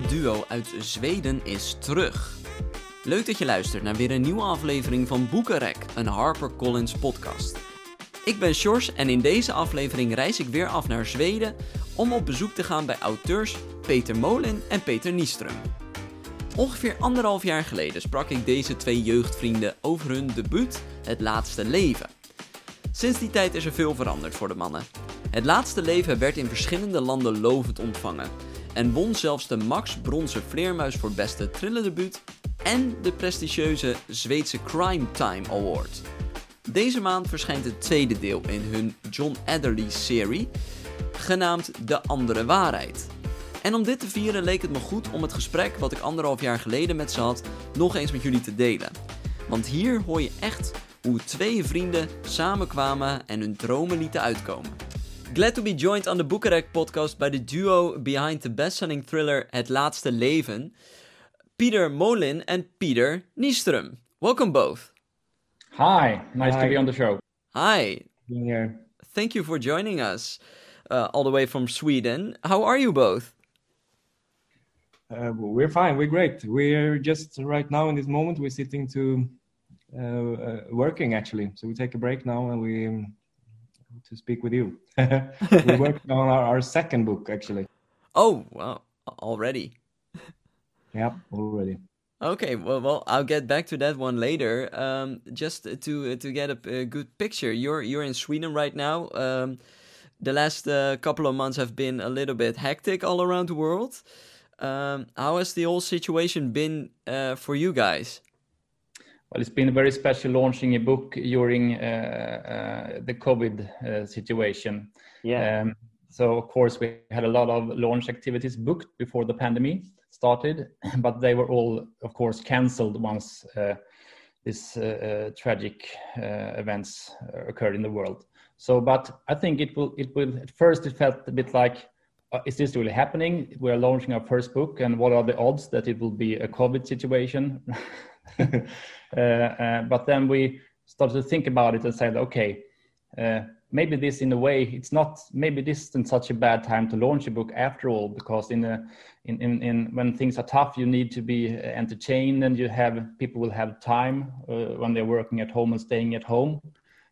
duo uit Zweden is terug. Leuk dat je luistert naar weer een nieuwe aflevering van Boekenrek, een HarperCollins podcast. Ik ben Sjors en in deze aflevering reis ik weer af naar Zweden om op bezoek te gaan bij auteurs Peter Molin en Peter Nieström. Ongeveer anderhalf jaar geleden sprak ik deze twee jeugdvrienden over hun debuut Het Laatste Leven. Sinds die tijd is er veel veranderd voor de mannen. Het Laatste Leven werd in verschillende landen lovend ontvangen en won zelfs de Max Bronzen Vleermuis voor beste thrillerdebuut en de prestigieuze Zweedse Crime Time Award. Deze maand verschijnt het tweede deel in hun John Adderley-serie, genaamd De Andere Waarheid. En om dit te vieren leek het me goed om het gesprek wat ik anderhalf jaar geleden met ze had, nog eens met jullie te delen. Want hier hoor je echt hoe twee vrienden samenkwamen en hun dromen lieten uitkomen. Glad to be joined on the Boekenrek podcast by the duo behind the best-selling thriller Het Laatste Leven, Peter Mohlin and Peter Nyström. Welcome both. Hi, nice Hi. to be on the show. Hi, being here. thank you for joining us uh, all the way from Sweden. How are you both? Uh, we're fine. We're great. We're just right now in this moment. We're sitting to uh, uh, working actually. So we take a break now and we um, to speak with you. we're working on our, our second book actually. Oh, wow, already. Yeah, already. Okay, well, well, I'll get back to that one later. Um, just to to get a, a good picture, you're you're in Sweden right now. Um, the last uh, couple of months have been a little bit hectic all around the world. Um, how has the whole situation been uh, for you guys? Well, it's been very special launching a book during uh, uh, the COVID uh, situation. Um, so, of course, we had a lot of launch activities booked before the pandemic started, but they were all, of course, cancelled once uh, this tragic uh, events occurred in the world. So, but I think it will. It will. At first, it felt a bit like, uh, is this really happening? We're launching our first book, and what are the odds that it will be a COVID situation? uh, uh, but then we started to think about it and said, okay, uh, maybe this in a way it's not maybe this isn't such a bad time to launch a book after all because in a in, in, in when things are tough you need to be entertained and you have people will have time uh, when they're working at home and staying at home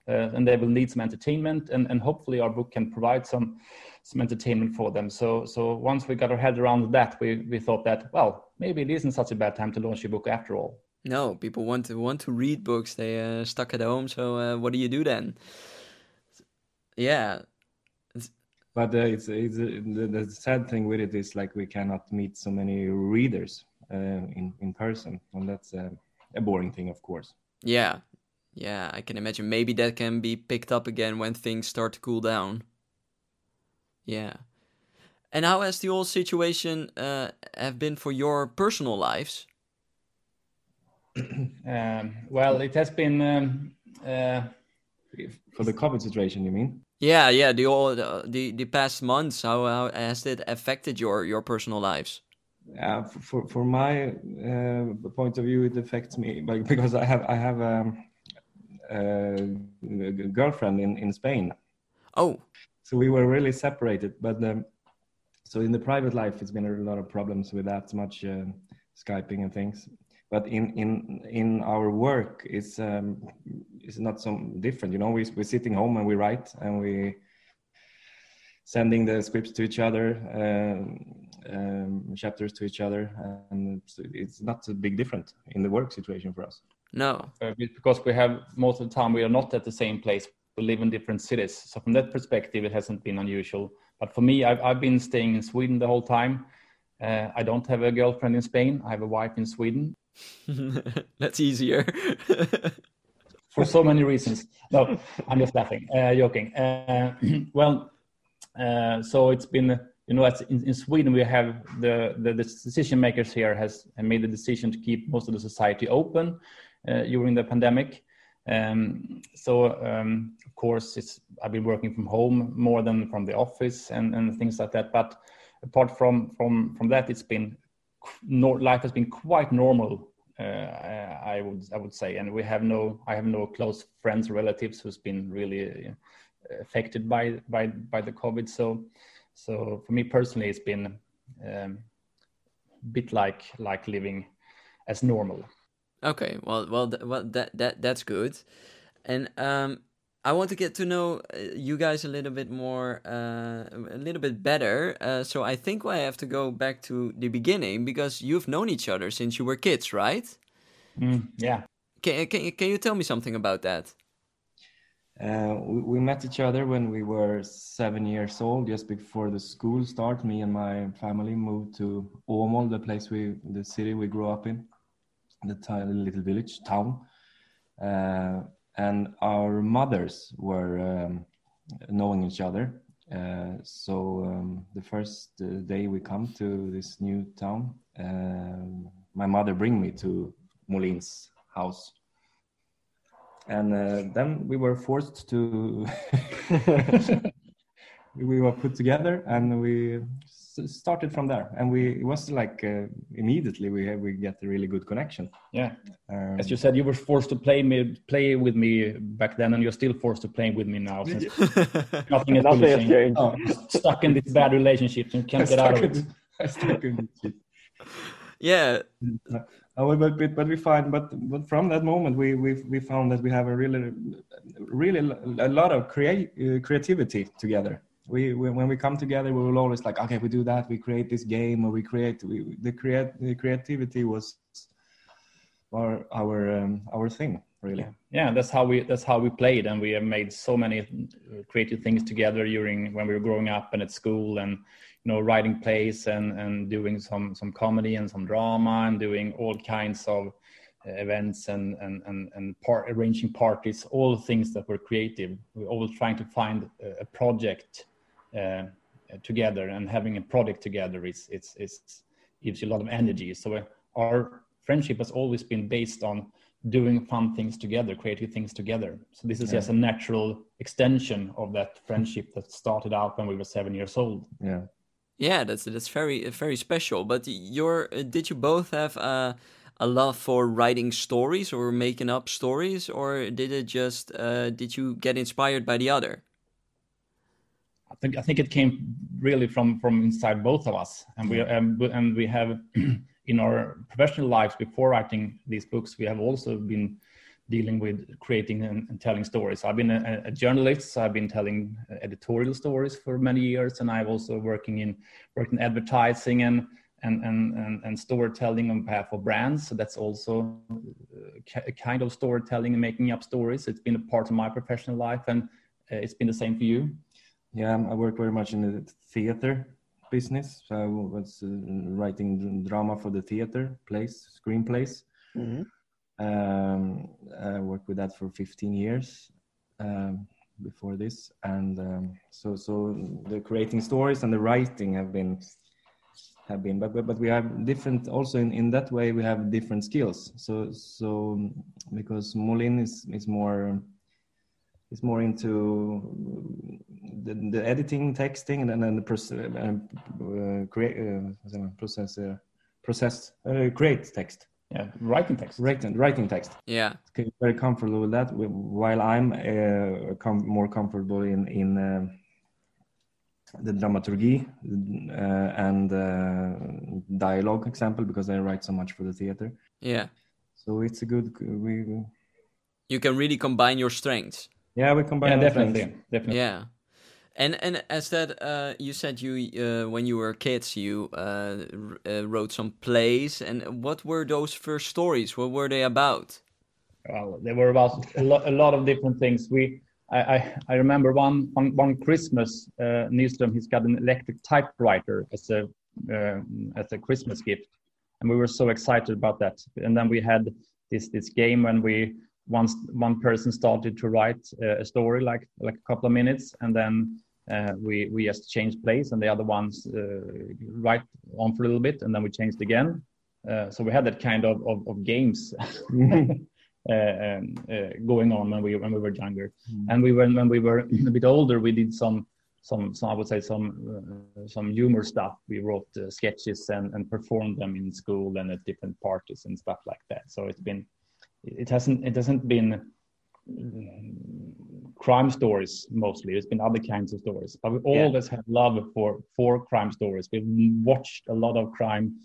uh, and they will need some entertainment and, and hopefully our book can provide some some entertainment for them. So so once we got our head around that we, we thought that well maybe it isn't such a bad time to launch a book after all No, people want to want to read books. They uh, stuck at home. So uh, what do you do then? Yeah, But uh, it's it's uh, the, the sad thing with it is like we cannot meet so many readers uh, in in person, and that's uh, a boring thing, of course. yeah, yeah. I can imagine. Maybe that can be picked up again when things start to cool down. Yeah. And how has the whole situation uh, have been for your personal lives? Um, well it has been um, uh, For the COVID situation, you mean? Yeah, yeah. The all the the, the past months, how, how has it affected your your personal lives? Uh, for for my uh, point of view, it affects me like, because I have I have um, a, a girlfriend in in Spain, Oh, so we were really separated. But um, so in the private life, it's been a lot of problems with that much uh, skyping and things. But in in in our work, it's um, it's not so different. You know, we we're sitting home and we write and we sending the scripts to each other, um, um, chapters to each other, and it's, it's not a big difference in the work situation for us. no. uh, because we have most of the time we are not at the same place we live in different cities so from that perspective it hasn't been unusual but for me i've, I've been staying in sweden the whole time uh, i don't have a girlfriend in spain i have a wife in sweden That's easier. for so many reasons. No i'm just laughing uh, joking. Uh, well uh, so it's been you know in, in sweden we have the, the the decision makers here has made the decision to keep most of the society open uh, during the pandemic. Um, so um, of course it's i've been working from home more than from the office and, and things like that. But apart from from from that it's been nor- life has been quite normal uh, I would I would say, and we have no I have no close friends or relatives who's been really uh, affected by by by the COVID. So so for me personally, it's been um, bit like like living as normal. Okay, well, well, th- well, that that that's good, and um, I want to get to know uh, you guys a little bit more, uh, a little bit better. Uh, so I think I have to go back to the beginning because you've known each other since you were kids, right? Mm, yeah. Can, can can you tell me something about that? Uh, we, we, met each other when we were seven years old, just before the school start. Me and my family moved to Åmål, the place we, the city we grew up in, the tiny little village town, uh, and our mothers were um, knowing each other. Uh, so um, the first uh, day we come to this new town, uh, my mother bring me to Mohlin's house and uh, then we were forced to we were put together and we started from there. And we it was like uh, immediately we we get a really good connection. Yeah. Um, as you said you were forced to play me play with me back then and you're still forced to play with me now since nothing is nothing changed. Oh. stuck in this bad relationship and can't get out of it. yeah. Uh, but, but, but we find but but from that moment we we we found that we have a really really a lot of create uh, creativity together we, we, when we come together we will always like okay we do that we create this game or we create we, the create the creativity was our our um, our thing really. Yeah. That's how we that's how we played and we have made so many uh, creative things together during when we were growing up and at school and you know writing plays and and doing some some comedy and some drama and doing all kinds of uh, events and and and, and arranging parties all things that were creative. We're always trying to find a project uh, together and having a product together is it's it's gives you a lot of energy so our friendship has always been based on doing fun things together creative things together so this is yeah. just a natural extension of that friendship that started out when we were seven years old yeah yeah, that's that's very very special. But your uh, did you both have uh, a love for writing stories or making up stories, or did it just uh, did you get inspired by the other? I think I think it came really from from inside both of us, and we um, and we have in our professional lives before writing these books, we have also been dealing with creating and, and telling stories. I've been a, a, journalist, so I've been telling editorial stories for many years, and I've also working in worked in advertising and and and and, and storytelling on behalf of brands. So that's also a kind of storytelling and making up stories. It's been a part of my professional life, and uh, it's been the same for you. Yeah, I work very much in the theater business. So I was uh, writing drama for the theater plays, screenplays. Mm-hmm um, I worked with that for 15 years um, before this, and um, so so the creating stories and the writing have been have been, but but, but we have different also in, in that way we have different skills. So so because Mohlin is is more is more into the, the editing, texting, and then the process, uh, create, uh, process, uh, process, uh, create text. Yeah writing text. Writing writing text. Yeah. Okay, very comfortable with that while i'm uh, com more comfortable in in uh, the dramaturgy uh, and uh, dialogue example because i write so much for the theater. Yeah. So it's a good we you can really combine your strengths yeah we combine yeah definitely definitely yeah and and as that uh, you said you uh, when you were kids you uh, uh, wrote some plays and what were those first stories? What were they about? Well, they were about a, lo a lot of different things. We I, I, I remember one one, one Christmas uh, Nyström he's got an electric typewriter as a uh, as a Christmas gift, and we were so excited about that. And then we had this this game when we once one person started to write uh, a story like like a couple of minutes and then uh, we we just changed place and the other ones uh, right on for a little bit and then we changed again uh, so we had that kind of of, of games uh, um, uh, going on when we when we were younger mm. and we were when we were a bit older we did some some, some I would say some uh, some humor stuff. We wrote sketches and, and performed them in school and at different parties and stuff like that. So it's been it hasn't it hasn't been crime stories mostly. There's been other kinds of stories, but we always yeah. had love for for crime stories. We've watched a lot of crime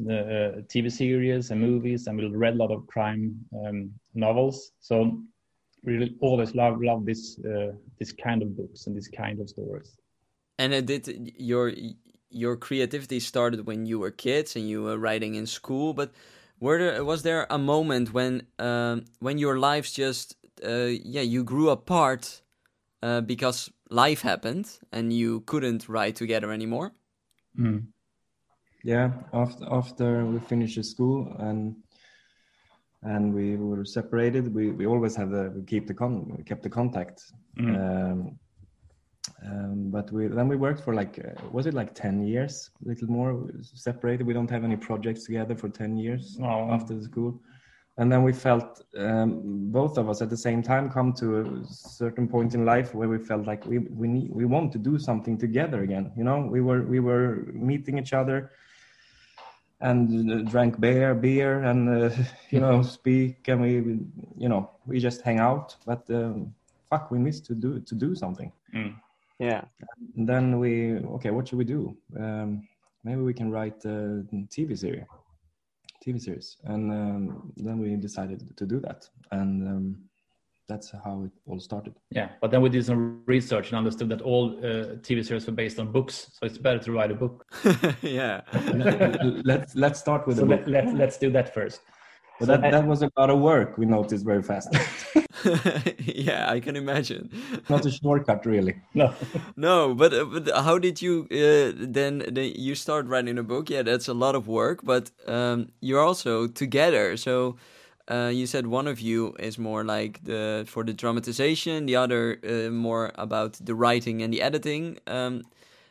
uh, TV series and movies, and we read a lot of crime um, novels. So really always love love this uh, this kind of books and this kind of stories. And uh, did your your creativity started when you were kids and you were writing in school, but were there was there a moment when um, when your lives just uh, yeah you grew apart uh, because life happened and you couldn't write together anymore? Mm. Yeah, after after we finished school and and we were separated, we, we always have the we keep the con we kept the contact. Mm. Um, um, but we then we worked for like uh, was it like 10 years a little more separated. We don't have any projects together for 10 years oh. after the school. And then we felt um, both of us at the same time come to a certain point in life where we felt like we we need we want to do something together again you know? We were we were meeting each other and uh, drank beer beer and uh, you know speak and we you know we just hang out. But um, fuck we miss to do to do something. Mm. Yeah. And then we okay, what should we do? Um, maybe we can write a TV series. TV series, and um, then we decided to do that, and um, that's how it all started. Yeah, but then we did some research and understood that all uh, TV series were based on books, so it's better to write a book. yeah. let's let's start with. So let, let, let's do that first. But that, that was a lot of work. We noticed very fast. yeah, I can imagine. Not a shortcut, really. No. no, but, uh, but how did you uh, then, then? You start writing a book. Yeah, that's a lot of work. But um, you're also together. So uh, you said one of you is more like the for the dramatization, the other uh, more about the writing and the editing. Um,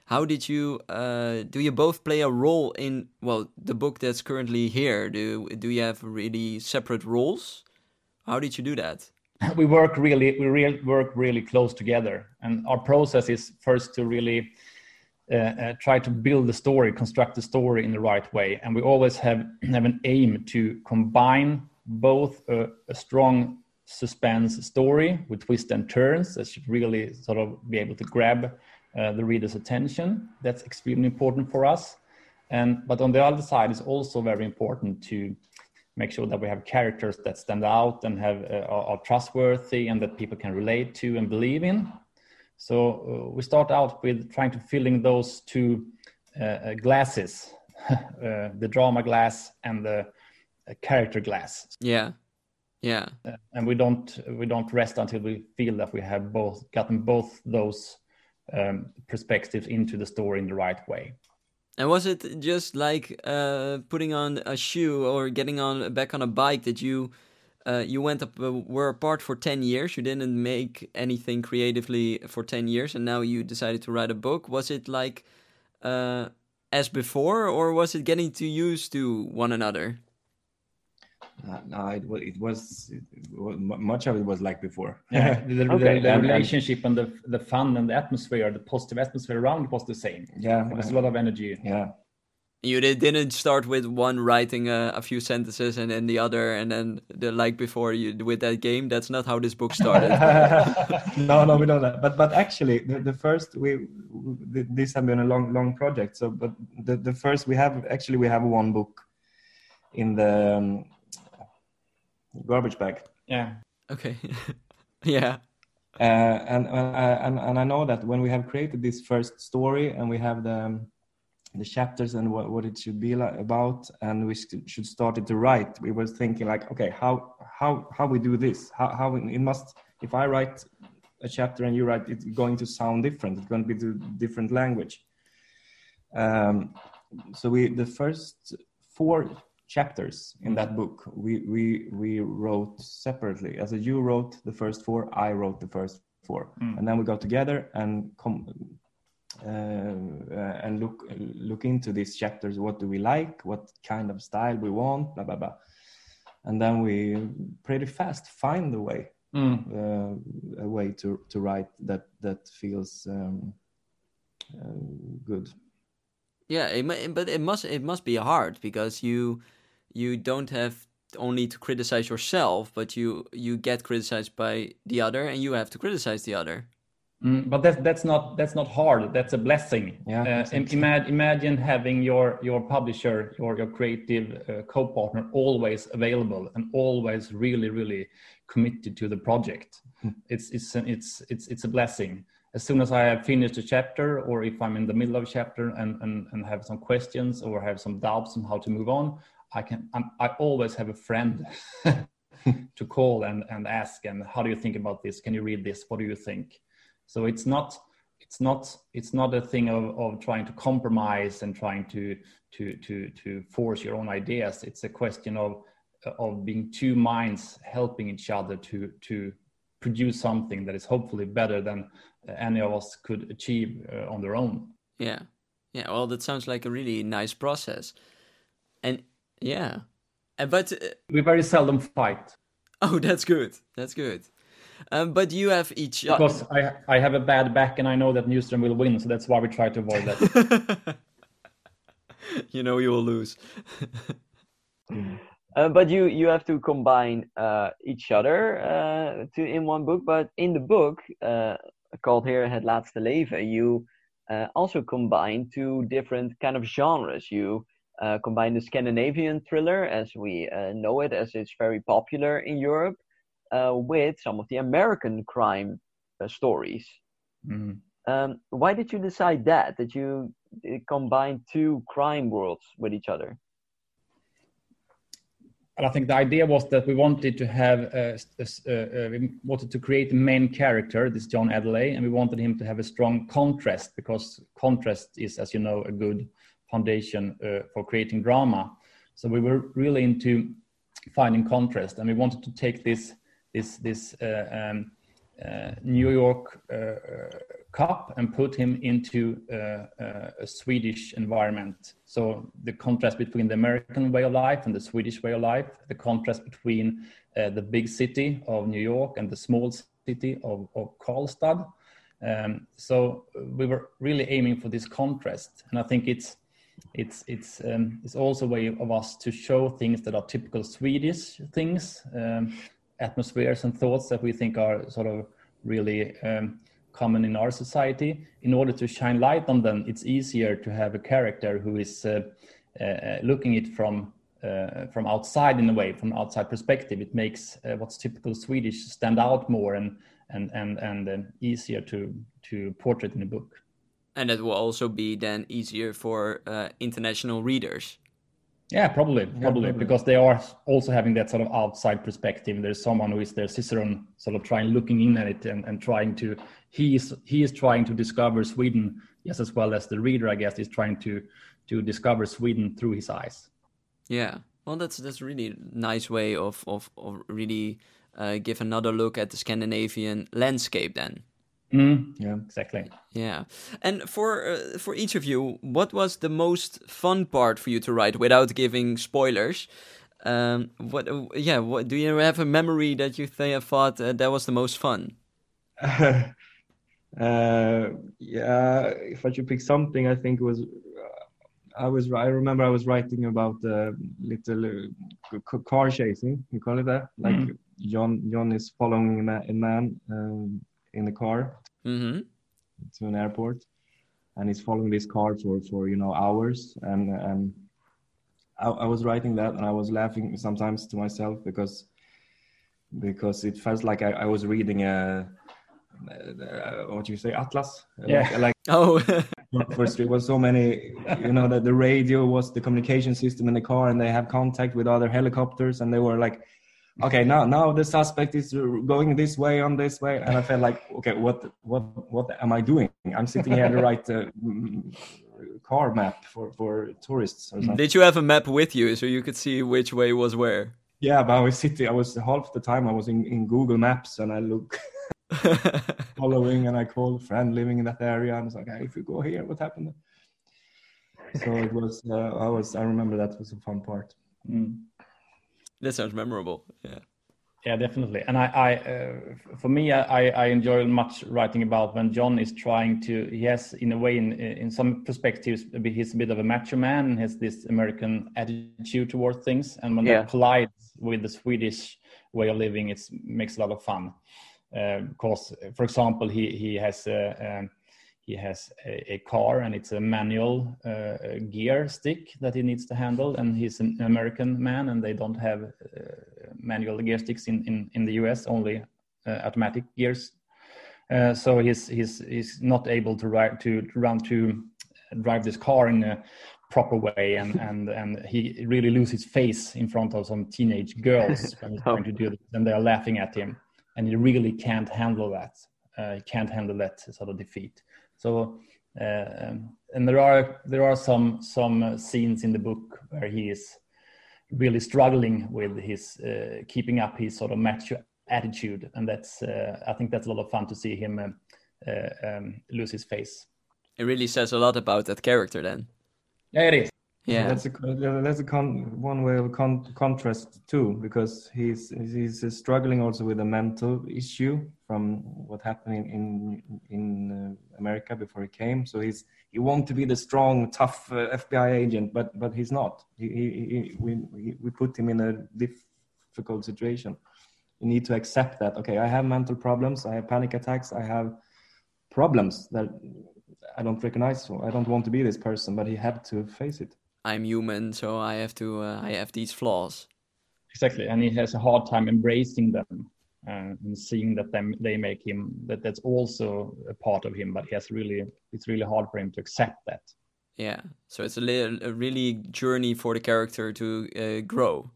how did you uh, do you both play a role in well the book that's currently here? Do do you have really separate roles? How did you do that? We work really we real, work really close together and our process is first to really uh, uh, try to build the story construct the story in the right way and we always have have an aim to combine both a, a strong suspense story with twists and turns that should really sort of be able to grab uh, the reader's attention. That's extremely important for us. And but on the other side, it's also very important to make sure that we have characters that stand out and have uh, are, trustworthy and that people can relate to and believe in. So uh, we start out with trying to filling those two uh, uh glasses, uh, the drama glass and the character glass. Yeah, yeah. and we don't we don't rest until we feel that we have both gotten both those um, perspectives into the story in the right way. And was it just like uh, putting on a shoe or getting on back on a bike that you uh, you went up uh, were apart for ten years? You didn't make anything creatively for ten years, and now you decided to write a book. Was it like uh, as before, or was it getting too used to one another? Uh, no, it, it was it, much of it was like before. Yeah, the, okay. the, the relationship and the the fun and the atmosphere, the positive atmosphere around was the same. Yeah, there was a lot of energy. Yeah, you didn't start with one writing a, a, few sentences and then the other, and then the like before you with that game. That's not how this book started. no, no, we don't. That. But but actually, the, the first we, we this has been a long long project. So, but the the first we have actually we have one book in the um, garbage bag. Yeah. Okay. yeah. Uh, and, uh, and and I know that when we have created this first story and we have the um, the chapters and what, what it should be like about and we should start it to write we were thinking like okay how how how we do this how, how it must if i write a chapter and you write it's going to sound different it's going to be to different language um, so we the first four chapters in that book. We we we wrote separately. As a you wrote the first four. I wrote the first four. Mm. and then we got together and come uh, uh, and look look into these chapters. What do we like? What kind of style we want? Blah blah blah. And then we pretty fast find the way mm. uh, a way to to write that that feels um, uh, good yeah it, but it must it must be hard because you you don't have only to criticize yourself, but you you get criticized by the other, and you have to criticize the other. Mm, but that's that's not that's not hard. That's a blessing. Yeah. Uh, imagine imagine having your your publisher, your your creative uh, co-partner always available and always really really committed to the project. Hmm. it's it's it's it's it's a blessing. As soon as I have finished a chapter, or if I'm in the middle of a chapter and and, and have some questions or have some doubts on how to move on, I can I'm, I always have a friend to call and and ask. And how do you think about this? Can you read this? What do you think? So it's not it's not it's not a thing of, of trying to compromise and trying to to to to force your own ideas. It's a question of of being two minds helping each other to to produce something that is hopefully better than any of us could achieve uh, on their own. Yeah. Yeah, well that sounds like a really nice process. And yeah. And, But uh, we very seldom fight. Oh, that's good. That's good. Um, but you have each because I I have a bad back and I know that Nyström will win, so that's why we try to avoid that. you know you will lose. uh, but you you have to combine uh, each other uh, to in one book. But in the book uh, called here Het Laatste Leven, you uh, also combine two different kind of genres. You combine the Scandinavian thriller, as we know it, as it's very popular in Europe, uh, with some of the American crime uh, stories. Mm-hmm. Um, why did you decide that? That you uh, combine two crime worlds with each other? And I think the idea was that we wanted to have a, a, a, we wanted to create a main character, this John Adderley, and we wanted him to have a strong contrast because contrast is, as you know, a good foundation uh, for creating drama. So we were really into finding contrast, and we wanted to take this this this uh, um, uh, New York uh, cop and put him into a Swedish environment. So the contrast between the American way of life and the Swedish way of life, the contrast between the big city of New York and the small city of, of Karlstad. Um, so we were really aiming for this contrast, and I think it's it's it's um, it's also a way of us to show things that are typical Swedish things, um, atmospheres and thoughts that we think are sort of really um, common in our society. In order to shine light on them, it's easier to have a character who is uh, uh, looking it from uh, from outside in a way, from outside perspective. It makes uh, what's typical Swedish stand out more and and and and uh, easier to to portray in a book. And it will also be then easier for uh, international readers yeah, probably, probably, yeah, probably, because they are also having that sort of outside perspective. There's someone who is their Cicerone, sort of trying looking in at it and, and trying to. He is he is trying to discover Sweden, yes, as well as the reader, I guess, is trying to to discover Sweden through his eyes. Yeah, well, that's that's really nice way of of of really uh, give another look at the Scandinavian landscape then. Mm, yeah, exactly. Yeah, and for uh, for each of you, what was the most fun part for you to write without giving spoilers? Um, what? Uh, yeah, what do you have a memory that you th- thought uh, that was the most fun? uh, yeah, if I should pick something, I think it was. Uh, I was. I remember I was writing about the little uh, car chasing. You call it that? Like mm. John. John is following a man. Um, in the car mm-hmm. to an airport, and he's following this car for for you know hours. And and I, I was writing that, and I was laughing sometimes to myself because because it felt like I, I was reading a uh, what you say atlas yeah like, like oh first it was so many you know that the radio was the communication system in the car and they have contact with other helicopters and they were like okay now now the suspect is going this way on this way and i felt like okay what what what am i doing? I'm sitting here to write a car map for for tourists or something. Did you have a map with you so you could see which way was where? Yeah but i was sitting i was half the time i was in, in google maps and i look following and i called a friend living in that area and I was like hey, if you go here what happened? So it was uh, i was i remember that was a fun part. Mm. That sounds memorable. Yeah. Yeah, definitely. And I, I uh, for me, I, I enjoy much writing about when John is trying to. He has, in a way, in in some perspectives, he's a bit of a macho man and has this American attitude toward things. And when yeah. that collides with the Swedish way of living, it makes a lot of fun. because, for example, he he has a, um, he has a, a, car and it's a manual uh, gear stick that he needs to handle, and he's an American man, and they don't have uh, manual gear sticks in in in the US, only uh, automatic gears. so he's he's he's not able to ride to, run to drive this car in a proper way and and and he really loses face in front of some teenage girls when he's trying to do this and they're laughing at him. And he really can't handle that. Uh, he can't handle that sort of defeat so uh, and there are there are some some scenes in the book where he is really struggling with his uh, keeping up his sort of macho attitude and that's uh, i think that's a lot of fun to see him uh, uh, um, lose his face it really says a lot about that character then. Yeah, it is. Yeah, that's a that's a con, one way of con, contrast too, because he's he's struggling also with a mental issue from what happened in in uh, America before he came. So he's he wants to be the strong, tough uh, FBI agent, but but he's not. He, he, he we we put him in a difficult situation. You need to accept that. Okay, I have mental problems. I have panic attacks. I have problems that I don't recognize. I don't want to be this person, but he had to face it. I'm human, so I have to. Uh, I have these flaws. Exactly, and he has a hard time embracing them uh, and seeing that them they make him that that's also a part of him. But he has really, it's really hard for him to accept that. Yeah, so it's a, little, a really journey for the character to uh, grow.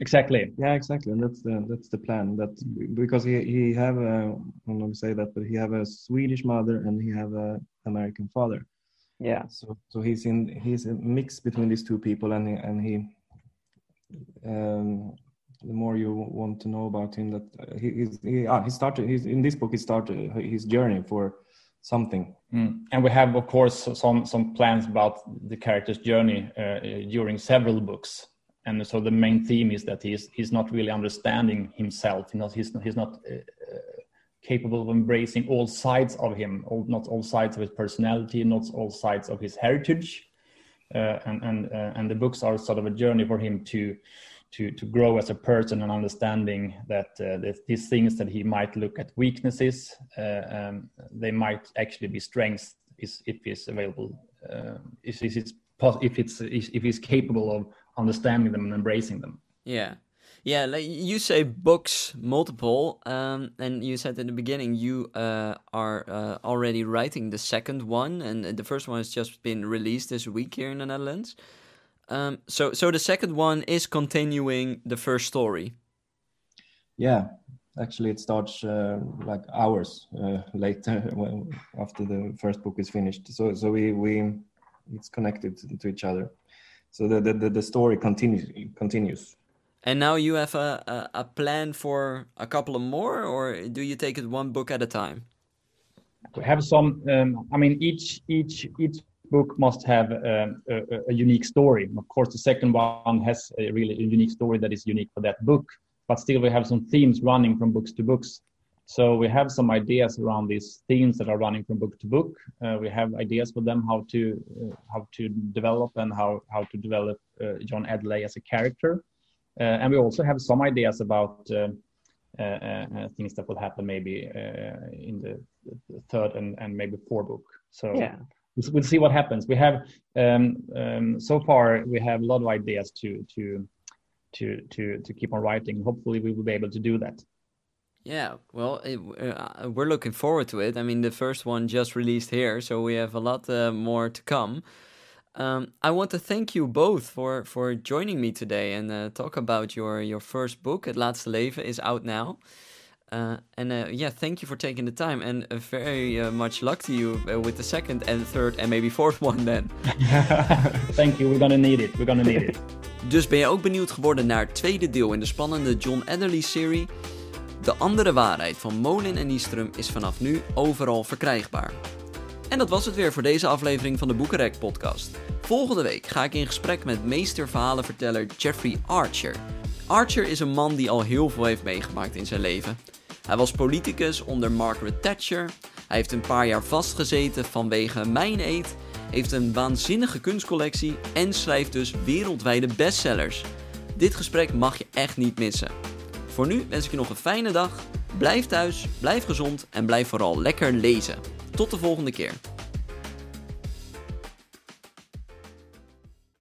Exactly. Yeah, exactly, and that's the that's the plan. That because he he have a I don't know say that, but he have a Swedish mother and he have a American father. Yeah. So so he's in he's a mix between these two people, and he, and he um, the more you want to know about him, that he he's, he, ah, he started he's in this book he started his journey for something. Mm. And we have of course some some plans about the character's journey uh, during several books and so the main theme is that he's he's not really understanding himself. He's not he's not, he's not uh, capable of embracing all sides of him, all, not all sides of his personality, not all sides of his heritage. Uh, and and uh, and the books are sort of a journey for him to to to grow as a person and understanding that uh, these things that he might look at weaknesses, uh, um, they might actually be strengths if he's available, uh, if it's if it's if he's capable of understanding them and embracing them. Yeah. Yeah, like you say books multiple, um, and you said in the beginning you uh, are uh, already writing the second one, and the first one has just been released this week here in the Netherlands. Um, so, so the second one is continuing the first story. Yeah, actually, it starts uh, like hours uh, later when, after the first book is finished. So, so we we it's connected to each other so the, the, the story continues continues and now you have a, a, a, plan for a couple of more or do you take it one book at a time? We have some um, i mean each each each book must have um, a, a, unique story. Of course the second one has a really unique story that is unique for that book but still we have some themes running from books to books. So we have some ideas around these themes that are running from book to book. Uh, we have ideas for them how to uh, how to develop and how how to develop uh, John Adderley as a character, and we also have some ideas about uh, uh, things that will happen maybe in the, the, third and, and maybe fourth book. So yeah. we'll see what happens. We have um, um, so far we have a lot of ideas to to to to to keep on writing. Hopefully, we will be able to do that. Yeah, well, it, uh, we're looking forward to it. I mean, the first one just released here, so we have a lot uh, more to come. Um, I want to thank you both for, for joining me today and uh, talk about your, your first book. Het Laatste Leven is out now. Uh, and uh, yeah, thank you for taking the time and uh, very uh, much luck to you uh, with the second and third and maybe fourth one then. thank you, we're gonna need it, we're gonna need it. Dus ben je ook benieuwd geworden naar het tweede deel in de spannende John Adderley serie? De andere waarheid van Mohlin en Nyström is vanaf nu overal verkrijgbaar. En dat was het weer voor deze aflevering van de Boekenrek podcast. Volgende week ga ik in gesprek met meesterverhalenverteller Jeffrey Archer. Archer is een man die al heel veel heeft meegemaakt in zijn leven. Hij was politicus onder Margaret Thatcher. Hij heeft een paar jaar vastgezeten vanwege Mijn Eet, heeft een waanzinnige kunstcollectie en schrijft dus wereldwijde bestsellers. Dit gesprek mag je echt niet missen. Voor nu wens ik je nog een fijne dag Blijf thuis, blijf gezond en blijf vooral lekker lezen. Tot de volgende keer.